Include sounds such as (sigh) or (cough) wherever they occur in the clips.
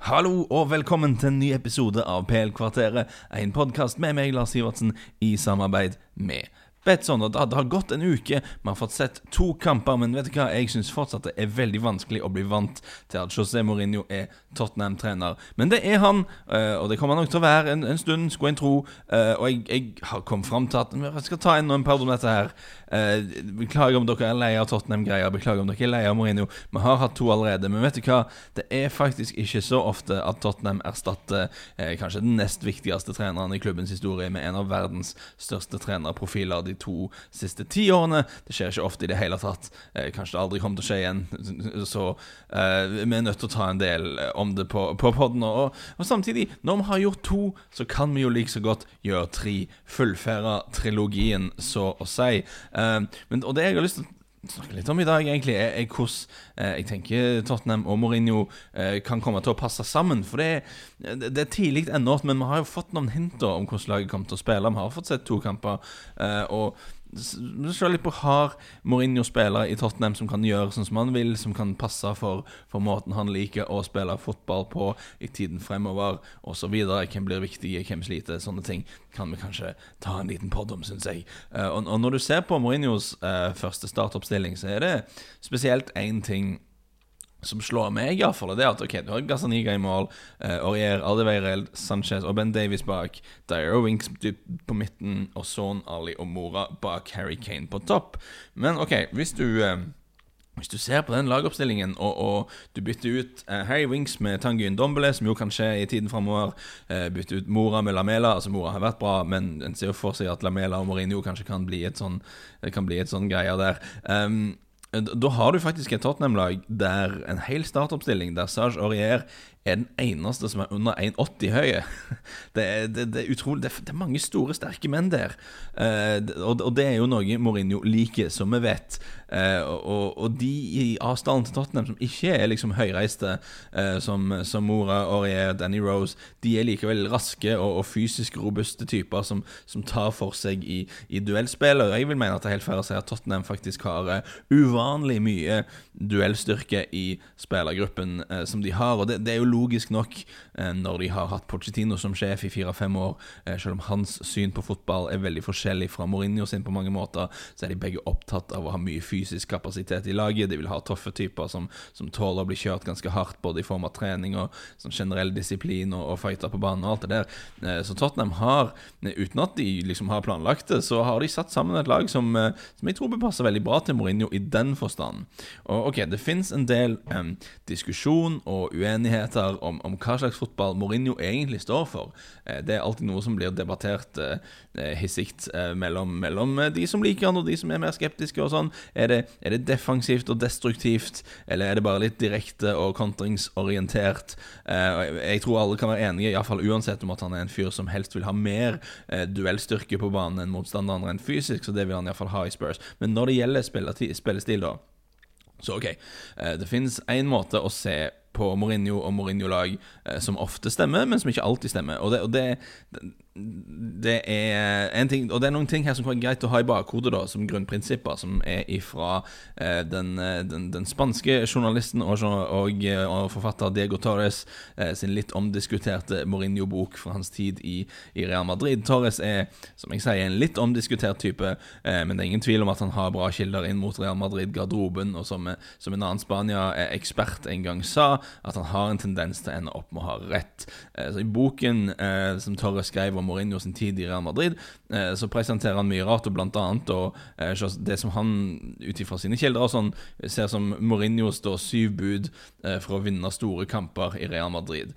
Hallo og velkommen til en ny episode av PL-kvarteret, en podkast med meg, Lars Sivertsen, i samarbeid med Og det har gått en uke, vi har fått sett to kamper, men vet du hva, jeg syns fortsatt det er veldig vanskelig å bli vant til at José Mourinho er Tottenham-trener. Men det er han, eh, og det kommer han nok til å være en, en stund, skulle en tro. Eh, og jeg, jeg har kommet fram til at jeg skal ta enda en par om dette her. Eh, beklager om dere er lei av Tottenham-greier, beklager om dere er lei av Mourinho. Vi har hatt to allerede, men vet du hva, det er faktisk ikke så ofte at Tottenham erstatter kanskje den nest viktigste treneren i klubbens historie med en av verdens største trenerprofiler de to siste ti årene. Det skjer ikke ofte i det hele tatt. Eh, kanskje det aldri kommer til å skje igjen. (laughs) Så eh, vi er nødt til å ta en del eh, om det på, på podden. Og, og, samtidig, når vi har gjort to, så kan vi jo like så godt gjøre tre. Fullføre trilogien, så å si. Eh, men, og det jeg har lyst til snakke litt om i dag, egentlig, er, er hvordan eh, jeg tenker Tottenham og Mourinho eh, kan komme til å passe sammen. For det, det er tidlig ennå, men vi har jo fått noen hint om hvordan laget kommer til å spille. Vi har fått sett to kamper. Eh, Se litt på Har Mourinho spillere i Tottenham som kan gjøre sånn som han vil, som kan passe for, for måten han liker å spille fotball på i tiden fremover, osv. Hvem blir viktig, hvem sliter? Sånne ting kan vi kanskje ta en liten podd om, syns jeg. Uh, og, og, når du ser på Mourinhos uh, første startoppstilling, så er det spesielt én ting som slår meg, iallfall, det er at ok, du har Gazzaniga i mål, uh, Aurier, Aldeveirel, Sanchez og Ben Davies bak, Dyer Winks på midten, og Son Ali og Mora bak Harry Kane på topp. Men ok, hvis du uh, hvis du ser på den lagoppstillingen, og, og du bytter ut uh, Harry Winks med Tanguyen Dombele, som jo kan skje i tiden framover, uh, bytter ut Mora med Lamela Altså Mora har vært bra, men en ser jo for seg at Lamela og Mourinho kanskje kan bli et sånn Kan bli et sånn greier der. Um, da har du faktisk et Tottenham-lag der en hel startoppstilling der Sage Aurier er den eneste som er under 1,80 høye. (laughs) Det det, det er utrolig det er, mange store, sterke menn der. Eh, og, og, det er jo noe Mourinho liker, som vi vet. Eh, og, og, de i avstanden til Tottenham som ikke er liksom høyreiste, eh, som, som, Mora, Aurier, Danny Rose, de er likevel raske og, og fysisk robuste typer som, som, tar for seg i, i duellspill. Og jeg vil mene at det er helt fair å si at Tottenham faktisk har uvanlig mye duellstyrke i spillergruppen som de har. Og det er jo logisk nok eh, når de har hatt Pochettino som sjef i fire-fem år. Eh, selv om hans syn på fotball er veldig forskjellig fra Mourinho sin på mange måter, så er de begge opptatt av å ha mye fysisk kapasitet i laget. De vil ha tøffe typer som, som tåler å bli kjørt ganske hardt, både i form av trening og sånn generell disiplin og, og fighter på banen og alt det der. Eh, så Tottenham har, uten at de liksom har planlagt det, så har de satt sammen et lag som, som jeg tror bør passe veldig bra til Mourinho i den forstand. Og ok, det fins en del um, diskusjon og uenigheter debatter om, om, hva slags fotball Mourinho egentlig står for. Eh, det er alltid noe som blir debattert eh, eh hissigt eh, mellom, mellom, de som liker han og de som er mer skeptiske. og sånn. Er det, er det, defensivt og destruktivt, eller er det bare litt direkte og kontringsorientert? Jeg tror alle kan være enige, iallfall uansett om at han er en fyr som helst vil ha mer duellstyrke på banen enn motstanderen rent fysisk, så det vil han iallfall ha i Spurs. Men når det gjelder spillestil, da så ok, det finnes én måte å se på Mourinho og Mourinho-lag eh, som ofte stemmer, men som ikke alltid stemmer. Og det, og det, det er en ting Og det er noen ting her som er greit å ha i bakhodet, da, som grunnprinsipper, som er ifra eh, den, eh, den, den, spanske journalisten og, og, eh, og, forfatter Diego Torres eh, sin litt omdiskuterte Mourinho-bok fra hans tid i, i, Real Madrid. Torres er, som jeg sier, en litt omdiskutert type, eh, men det er ingen tvil om at han har bra kilder inn mot Real Madrid-garderoben, og som, som, en annen Spania-ekspert en gang sa, at han har en tendens til å ende opp med å ha rett. så I boken som Torres skrev om Mourinho sin tid i Real Madrid, eh, så presenterer han mye rart, og blant annet og, eh, det som han ut ifra sine kilder sånn, ser som Mourinho står syv bud eh, for å vinne store kamper i Real Madrid.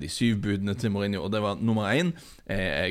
De syv budene til Mourinho, og det var nummer én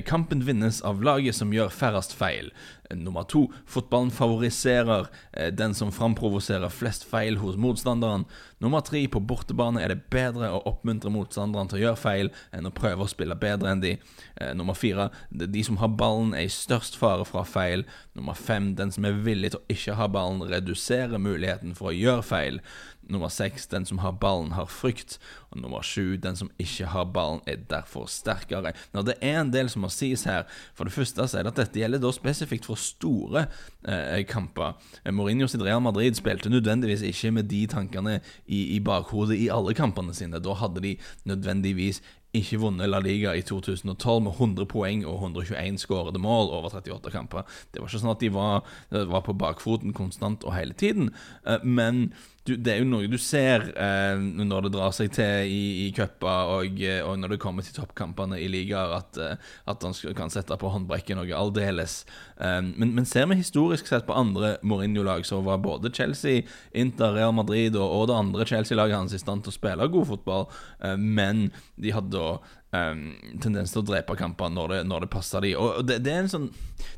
kampen vinnes av laget som gjør færrest feil. Nummer to, fotballen favoriserer eh, den som framprovoserer flest feil hos motstanderen. Nummer tre, på bortebane er det bedre å oppmuntre motstanderen til å gjøre feil enn å prøve å spille bedre enn de. Eh, nummer fire, de som har ballen er i størst fare fra feil. Nummer fem, den som er villig til å ikke ha ballen, reduserer muligheten for å gjøre feil. Nummer seks, den som har ballen, har frykt. Og nummer sju, den som ikke har ballen, er derfor sterkere. Når det er en del som må sies her. For det første så er det at dette gjelder da spesifikt for store eh, kamper. Mourinho sitt Real Madrid spilte nødvendigvis ikke med de tankene i, i bakhodet i alle kampene sine. Da hadde de nødvendigvis ikke vunnet La Liga i 2012 med 100 poeng og 121 skårede mål over 38 kamper. Det var ikke sånn at de var, var på bakfoten konstant og hele tiden. Eh, men du, det er jo noe du ser eh, når det drar seg til i, i cuper og, eh, og, når det kommer til toppkampene i ligaer, at, eh, at han kan sette på håndbrekket noe aldeles. Eh, men, men, ser vi historisk sett på andre Mourinho-lag, så var både Chelsea, Inter, Real Madrid og, og det andre Chelsea-laget hans i stand til å spille god fotball, eh, men de hadde da um, tendens til å drepe kamper når det, når det passer de. Og det, det, sånn,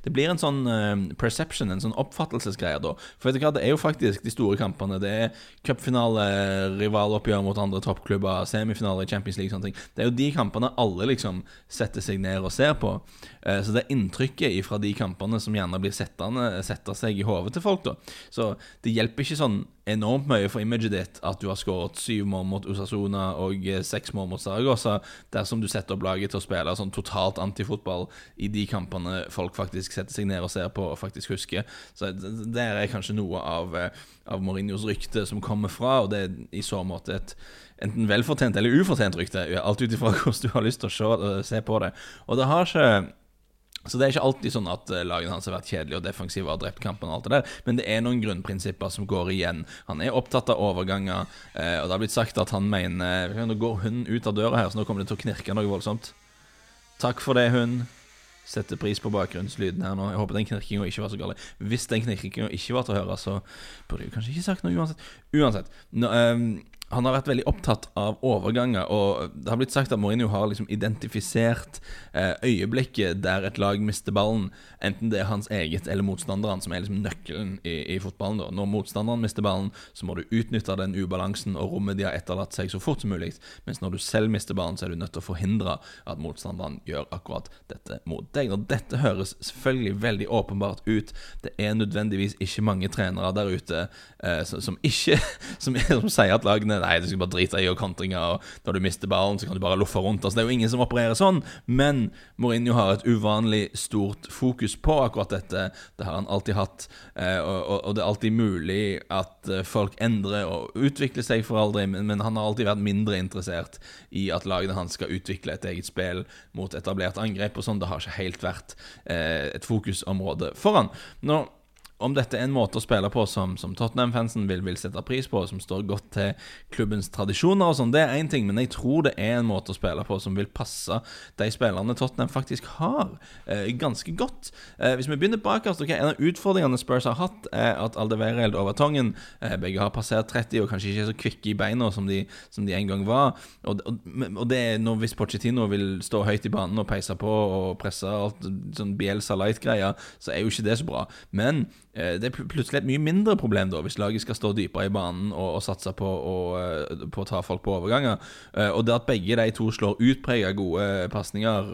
det blir en sånn um, perception, en sånn oppfattelsesgreie, da. For vet du hva, det er jo faktisk de store kampene. Det er cupfinale, rivaloppgjør mot andre toppklubber, semifinale i Champions League, sånne ting. Det er jo de kampene alle liksom setter seg ned og ser på. Uh, så det er inntrykket fra de kampene som gjerne blir settende, setter seg i hodet til folk, da. Så det hjelper ikke sånn enormt mye for imaget ditt at du har skåret syv mål mot Usasona og eh, seks mål mot Saragossa, dersom du setter opp laget til å spille sånn totalt antifotball i de kampene folk faktisk setter seg ned og ser på og faktisk husker. Så Der er kanskje noe av, eh, av Mourinhos rykte som kommer fra, og det er i så måte et enten velfortjent eller ufortjent rykte, alt ut ifra (laughs) hvordan du har lyst til å se, se på det. Og det har ikke så det er ikke alltid sånn at eh, lagene hans har vært kjedelige og defensive og har drept kampen, og alt det der, men det er noen grunnprinsipper som går igjen. Han er opptatt av overganger, eh, og det har blitt sagt at han mener Nå går hun ut av døra her, så nå kommer det til å knirke noe voldsomt. Takk for det, hun. Setter pris på bakgrunnslyden her nå. Jeg håper den knirkinga ikke var så gal. Hvis den knirkinga ikke var til å høre, så burde jeg kanskje ikke sagt noe uansett. Uansett. Nå, um, han har vært veldig opptatt av overganger, og det har blitt sagt at Mourinho har liksom identifisert eh, øyeblikket der et lag mister ballen, enten det er hans eget eller motstanderen, som er liksom nøkkelen i, i fotballen. Da. Når motstanderen mister ballen, så må du utnytte den ubalansen og rommet de har etterlatt seg, så fort som mulig. Mens når du selv mister ballen, så er du nødt til å forhindre at motstanderen gjør akkurat dette mot deg. Og dette høres selvfølgelig veldig åpenbart ut. Det er nødvendigvis ikke mange trenere der ute eh, som, ikke (laughs) som, som sier at lagene Nei, du skal bare drite i og kontringer, og når du mister ballen, så kan du bare loffe rundt. Altså, det er jo ingen som opererer sånn, men Mourinho har et uvanlig stort fokus på akkurat dette. Det har han alltid hatt, og, og det er alltid mulig at eh, folk endrer og utvikler seg for aldri, men han har alltid vært mindre interessert i at lagene hans skal utvikle et eget spill mot etablert angrep og sånn. Det har ikke helt vært eh, et fokusområde for han. Nå om dette er en måte å spille på som, som Tottenham-fansen vil, vil, sette pris på, som står godt til klubbens tradisjoner og sånn, det er én ting, men jeg tror det er en måte å spille på som vil passe de spillerne Tottenham faktisk har, eh, ganske godt. Eh, hvis vi begynner bakerst, okay, en av utfordringene Spurs har hatt, er at Aldevereld og Vertongen eh, begge har passert 30 og kanskje ikke er så kvikke i beina som de, som de en gang var. Og, og, og det er når hvis Pochettino vil stå høyt i banen og peise på og presse alt sånn Bielsa Light-greier, så er jo ikke det så bra. Men det er plutselig et mye mindre problem da hvis laget skal stå dypere i banen og, og satse på, og, eh, på, å ta folk på overganger. Eh, og det at begge de to slår utprega gode pasninger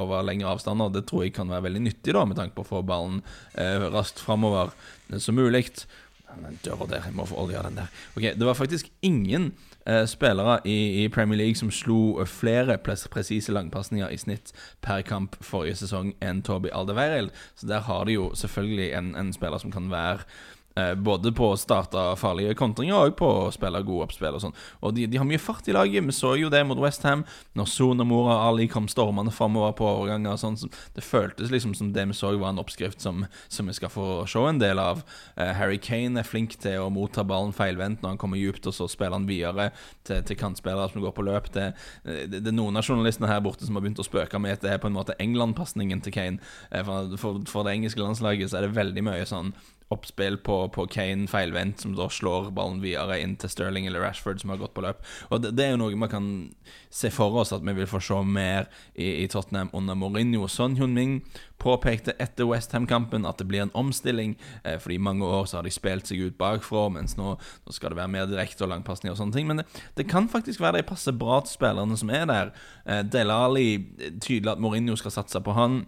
over lengre avstander, det tror jeg kan være veldig nyttig da med tanke på å få ballen raskt framover som mulig. Den døra der, jeg må få olje av den der. Ok, Det var faktisk ingen eh, spillere i, i, Premier League som slo flere presise langpasninger i snitt per kamp forrige sesong enn Toby Alderweireld. Så der har de jo selvfølgelig en, en spiller som kan være både på å starte farlige kontringer og på å spille gode oppspill. Og sånn Og de, de, har mye fart i laget. Vi så jo det mot Westham, når Son og Mora Ali kom stormende framover på overganger. Sånn, det føltes liksom som det vi så var en oppskrift som, som vi skal få se en del av. Eh, Harry Kane er flink til å motta ballen feilvendt når han kommer djupt, og så spiller han videre til, til kantspillere som går på løp. Det, det, det, er noen av journalistene her borte som har begynt å spøke med at det er på en måte England-pasningen til Kane. Eh, for, for, for det engelske landslaget så er det veldig mye sånn oppspill på, på Kane feilvendt, som da slår ballen videre inn til Sterling eller Rashford, som har gått på løp. Og Det, det er jo noe man kan se for oss at vi vil få se mer i, i Tottenham under Mourinho. Son Hyun-Ming påpekte etter Westham-kampen at det blir en omstilling, eh, fordi i mange år så har de spilt seg ut bakfra, mens nå, nå skal det være mer direkte og langpasning og sånne ting. Men det, det, kan faktisk være de passer bra til spillerne som er der. Eh, Delali, tydelig at Mourinho skal satse på han.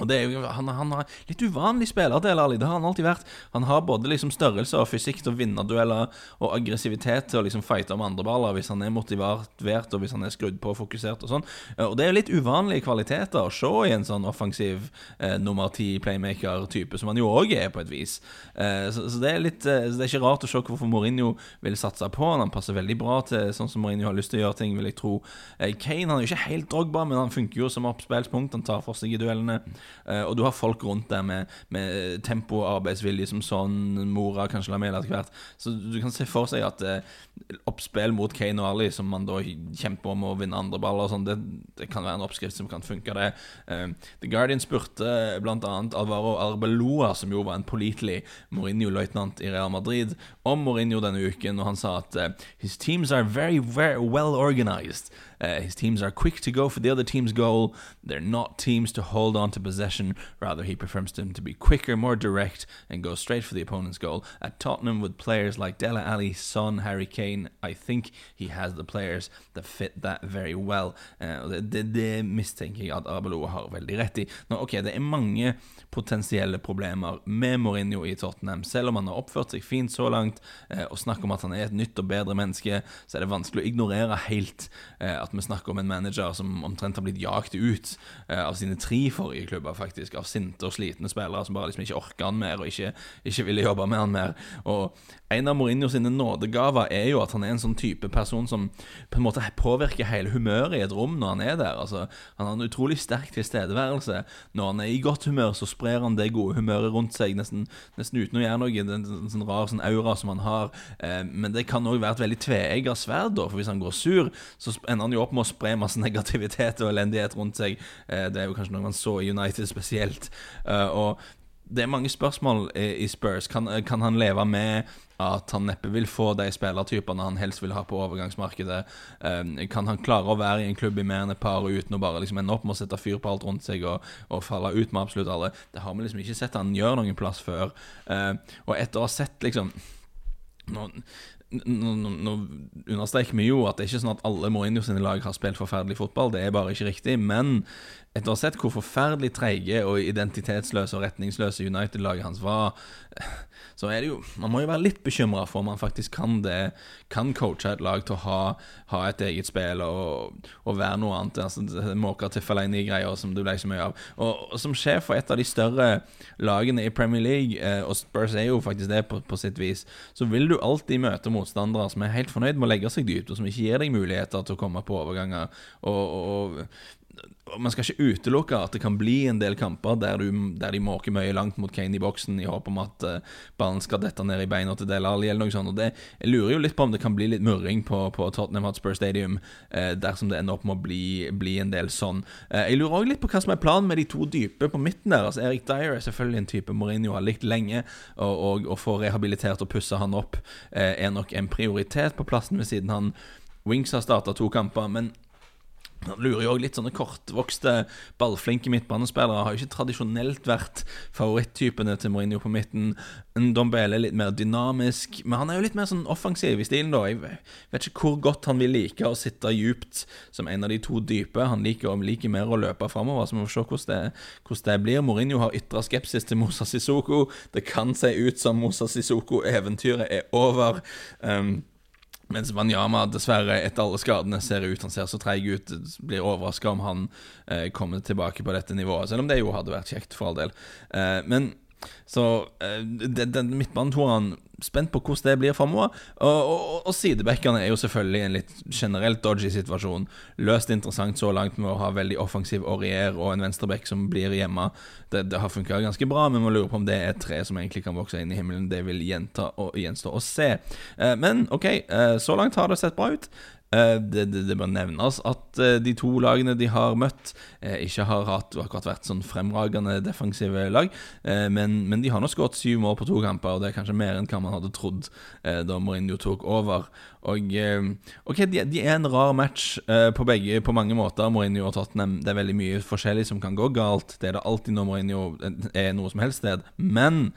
Og det er jo, han, han har litt uvanlig spillerdel, Ali. Det har han alltid vært. Han har både liksom størrelse og fysikk til å vinne dueller, og aggressivitet til å liksom fighte om andre baller hvis han er motivert, og hvis han er skrudd på og fokusert og sånn. Og det er jo litt uvanlige kvaliteter å se i en sånn offensiv eh, nummer ti playmaker-type, som han jo òg er, på et vis. Eh, så, så, det er litt eh, Det er ikke rart å se hvorfor Mourinho vil satse på han. Han passer veldig bra til sånn som Mourinho har lyst til å gjøre ting, vil jeg tro. Eh, Kane han er jo ikke helt drogba, men han funker jo som oppspillspunkt. Han tar for seg i duellene. Uh, og du har folk rundt der med, med tempo og arbeidsvilje som sånn, Mora, kanskje Lamela etter hvert. Så du kan se for seg at uh, oppspill mot Kane og Ali, som man da kjemper om å vinne andre baller, sånn, det, det, kan være en oppskrift som kan funke, det. Uh, The Guardian spurte bl.a. Alvaro Arbeloa, som jo var en pålitelig Mourinho-løytnant i Real Madrid, om Mourinho denne uken, og han sa at His teams are very, very well organized. Uh, his teams are quick to go for the other team's goal. They're not teams to hold on to possession. Rather, he prefers them to be quicker, more direct, and go straight for the opponent's goal. At Tottenham, with players like Della Ali, Son, Harry Kane, I think he has the players that fit that very well. Uh, det, det, mistenker jeg at Abelo har veldig rett i. Nå, ok, Det er mange potensielle problemer med Mourinho i Tottenham. Selv om han har oppført seg fint så langt, uh, og snakker om at han er et nytt og bedre menneske, så er det vanskelig å ignorere helt uh, at vi snakker om en manager som omtrent har blitt jagt ut eh, av sine tre forrige klubber, faktisk. Av sinte og slitne spillere som bare liksom ikke orker han mer, og ikke, ikke ville jobbe med han mer. Og en av Mourinho sine nådegaver er jo at han er en sånn type person som på en måte påvirker hele humøret i et rom når han er der. Altså, han har en utrolig sterk tilstedeværelse. Når han er i godt humør, så sprer han det gode humøret rundt seg, nesten, nesten uten å gjøre noe. Det er en sånn rar sånn aura som han har. Eh, men det kan òg være et veldig tveegga sverd, da, for hvis han går sur, så ender han jo opp med å spre masse (laughs) negativitet og elendighet rundt seg. Eh, det er jo kanskje noe man så i United spesielt. Eh, og det er mange spørsmål i Spurs. Kan, kan, han leve med at han neppe vil få de spillertypene han helst vil ha på overgangsmarkedet? kan han klare å være i en klubb i mer enn et par uten å bare liksom ende opp med å sette fyr på alt rundt seg og, og, falle ut med absolutt alle? Det har vi liksom ikke sett han gjøre noen plass før. og etter å ha sett liksom nå, nå, understreker vi jo at det er ikke sånn at alle Mourinho sine lag har spilt forferdelig fotball. Det er bare ikke riktig. Men etter å ha sett hvor forferdelig treige og identitetsløse og retningsløse United-laget hans var, så er det jo Man må jo være litt bekymra for om han faktisk kan det. Kan coache et lag til å ha, ha et eget spill og, og, være noe annet. Altså, Måker til Fellaini-greier som det ble så mye av. Og, og, som sjef for et av de større lagene i Premier League, eh, og Spurs er jo faktisk det på, på, sitt vis, så vil du alltid møte motstandere som er helt fornøyd med å legge seg dypt, og som ikke gir deg muligheter til å komme på overganger. og, og man skal ikke utelukke at det kan bli en del kamper der, du, der de måker mye langt mot Kane i boksen i håp om at uh, ballen skal dette ned i beina til Del Alli eller noe sånt. Og det, jeg lurer jo litt på om det kan bli litt murring på, på Tottenham Hotspur Stadium uh, dersom det ender opp med å bli, bli en del sånn. Uh, jeg lurer òg litt på hva som er planen med de to dype på midten der. Altså Erik Dyer er selvfølgelig en type Mourinho har likt lenge, og, og få rehabilitert og pussa han opp er nok en prioritet på plassen ved siden han Wings har starta to kamper, men han lurer jo også litt sånne kortvokste, ballflinke midtbanespillere. Har jo ikke tradisjonelt vært favorittypene til Mourinho på midten. Dombele er litt mer dynamisk, men han er jo litt mer sånn offensiv i stilen, da. Jeg vet ikke hvor godt han vil like å sitte djupt som en av de to dype. Han liker, liker mer å løpe framover, så vi får se hvordan det, hvordan det blir. Mourinho har ytra skepsis til Mosa Sissoko. Det kan se ut som Mosa Sissoko-eventyret er over. Um, mens Wanyama dessverre, etter alle skadene, ser ut Han ser så treig ut. Blir overraska om han eh, kommer tilbake på dette nivået. Selv om det jo hadde vært kjekt, for all del. Eh, men så eh, den, den han spent på hvordan det blir framover. Og, og, og sidebackene er jo selvfølgelig en litt generelt dodgy situasjon. Løst interessant så langt med å ha veldig offensiv Aurier og en venstreback som blir hjemme. Det, det har funka ganske bra, men må lure på om det er tre som egentlig kan vokse inn i himmelen. Det vil gjenta og gjenstå å se. Eh, men OK, eh, så langt har det sett bra ut. Eh, det, det, det, bør nevnes at eh, de to lagene de har møtt, eh, ikke har hatt, akkurat vært sånn fremragende defensive lag. Men, men de har nå skåret syv mål på to kamper, og det er kanskje mer enn hva man hadde trodd da Mourinho tok over. Og OK, de, de er en rar match på begge på mange måter, Mourinho og Tottenham. Det er veldig mye forskjellig som kan gå galt. Det er det alltid når Mourinho er noe som helst sted. Men,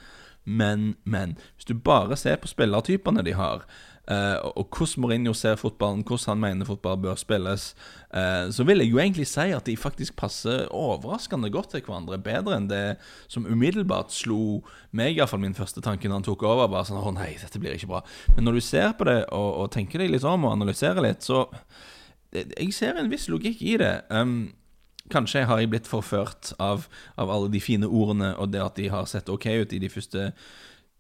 men, men. Hvis du bare ser på spillertypene de har og hvordan Mourinho ser fotballen, hvordan han mener fotball bør spilles, uh, så vil jeg jo egentlig si at de faktisk passer overraskende godt til hverandre. Bedre enn det som umiddelbart slo meg, iallfall min første tanke når han tok over. Bare sånn Å nei, dette blir ikke bra. Men når du ser på det og, og tenker deg litt om og analyserer litt, så jeg ser en viss logikk i det. Um, Kanskje har jeg blitt forført av, av, alle de fine ordene og det at de har sett ok ut i de første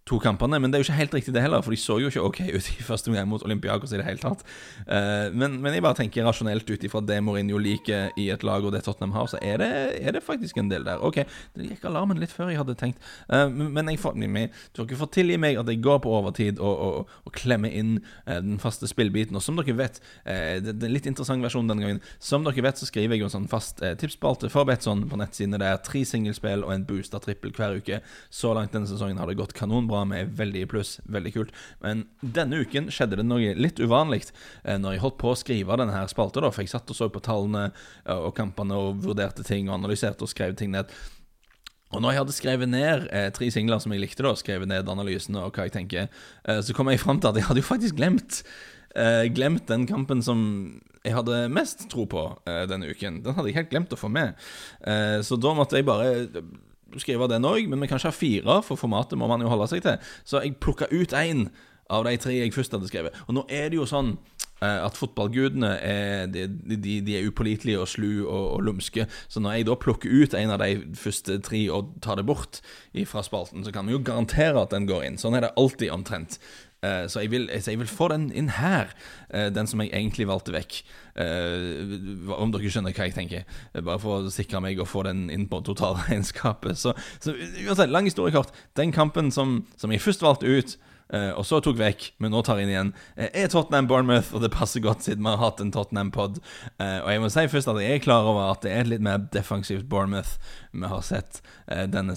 to kampene. Men det er jo ikke helt riktig, det heller, for de så jo ikke ok ut i første gang mot Olympiakos i det hele tatt. Uh, men, men, jeg bare tenker rasjonelt ut ifra det Mourinho liker i et lag og det Tottenham har, så er det, er det faktisk en del der. Ok, det gikk alarmen litt før jeg hadde tenkt, uh, men jeg får, dere får tilgi meg at jeg går på overtid og, og, og klemmer inn uh, den faste spillbiten. Og som dere vet, det, det er en litt interessant versjon denne gangen. Som dere vet, så skriver jeg jo en sånn fast tipsspalte for Betson på nettsidene der. Tre singelspill og en boosta trippel hver uke. Så langt denne sesongen har det gått kanonbra bra med, veldig i pluss. Veldig kult. Men denne uken skjedde det noe litt uvanlig. Eh, når jeg holdt på å skrive denne her spalta, for jeg satt og så på tallene eh, og kampene og vurderte ting og analyserte og skrev ting ned. Og når jeg hadde skrevet ned eh, tre singler som jeg likte, da skrevet ned analysene og hva jeg tenker, eh, så kom jeg fram til at jeg hadde jo faktisk glemt eh, Glemt den kampen som jeg hadde mest tro på eh, denne uken. Den hadde jeg helt glemt å få med. så da måtte jeg bare skrive den òg, men vi kan ikke ha fire, for formatet må man jo holde seg til. Så jeg plukka ut én av de tre jeg først hadde skrevet. Og nå er det jo sånn eh, at fotballgudene er, de, de, de er upålitelige og slu og, og, lumske. Så når jeg da plukker ut en av de første tre og tar det bort fra spalten, så kan vi jo garantere at den går inn. Sånn er det alltid omtrent. Uh, så, jeg vil, så, jeg vil, få den inn her, uh, den som jeg egentlig valgte vekk. Om dere skjønner hva jeg tenker. bare for å sikre meg å få den inn på totalregnskapet. Så, så uansett, lang historiekort. Den kampen som, som jeg først valgte ut, og så tok vekk, men nå tar inn igjen, er Tottenham Bournemouth, og det passer godt siden vi har hatt en Tottenham-pod. og jeg må si først at jeg er klar over at det er et litt mer defensivt Bournemouth vi har sett denne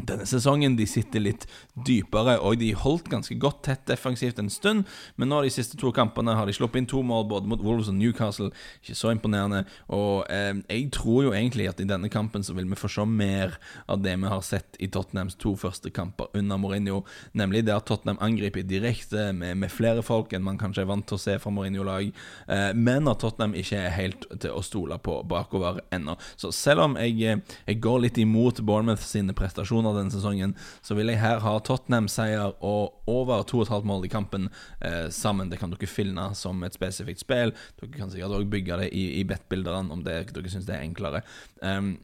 denne sesongen. De sitter litt dypere, og de holdt ganske godt tett defensivt en stund. Men nå de siste to kampene har de sluppet inn to mål, både mot Wolves og Newcastle. Ikke så imponerende. Og eh, jeg tror jo egentlig at i denne kampen så vil vi få se mer av det vi har sett i Tottenhams to første kamper under Mourinho. Nemlig det at Tottenham angriper direkte med, med flere folk enn man kanskje er vant til å se fra Mourinho-lag. Eh, men at Tottenham ikke er helt til å stole på bakover ennå. Så selv om jeg, eh, jeg går litt imot Bournemouth sine prestasjoner prestasjoner denne sesongen, så vil jeg her ha Tottenham-seier og over 2,5 mål i kampen eh, sammen. Det kan dere finne som et spesifikt spill. Dere kan sikkert òg bygge det i, i bet-bildene om det, dere syns det er enklere. Um,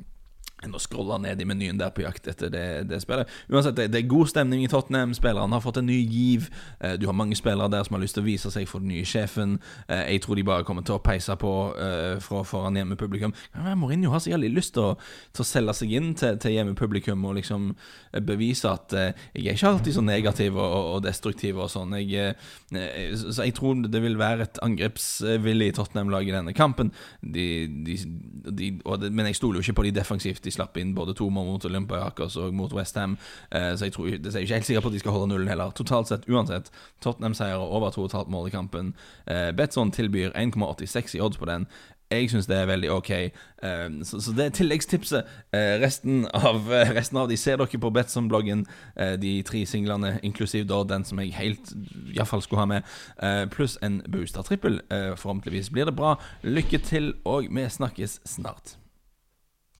enn å scrolle ned i menyen der på jakt etter det, det spillet. Uansett, det, det, er god stemning i Tottenham. Spillerne har fått en ny giv. Eh, du har mange spillere der som har lyst til å vise seg for den nye sjefen. Eh, jeg tror de bare kommer til å peise på fra for, foran hjemmepublikum. Mourinho har så jævlig lyst til å, til å, selge seg inn til, til hjemmepublikum og liksom bevise at jeg er ikke alltid så negativ og, og destruktiv og sånn. Jeg, så jeg tror det vil være et angrepsvillig Tottenham-lag i denne kampen. De, de, de, det, men jeg stoler jo ikke på de defensivt de slapp inn både to mål mot Olympiakos og mot Westham. Eh, så jeg tror, det er ikke helt sikker på at de skal holde nullen heller. Totalt sett, uansett, Tottenham-seier over 2,5 mål i kampen. Eh, Betson tilbyr 1,86 i odds på den. Jeg syns det er veldig ok. Uh, så, det er tilleggstipset. Uh, resten, av, uh, resten, av, de ser dere på Betson-bloggen. de tre singlene, inklusiv da den som jeg helt iallfall skulle ha med. pluss en booster trippel. forhåpentligvis blir det bra. Lykke til, og vi snakkes snart.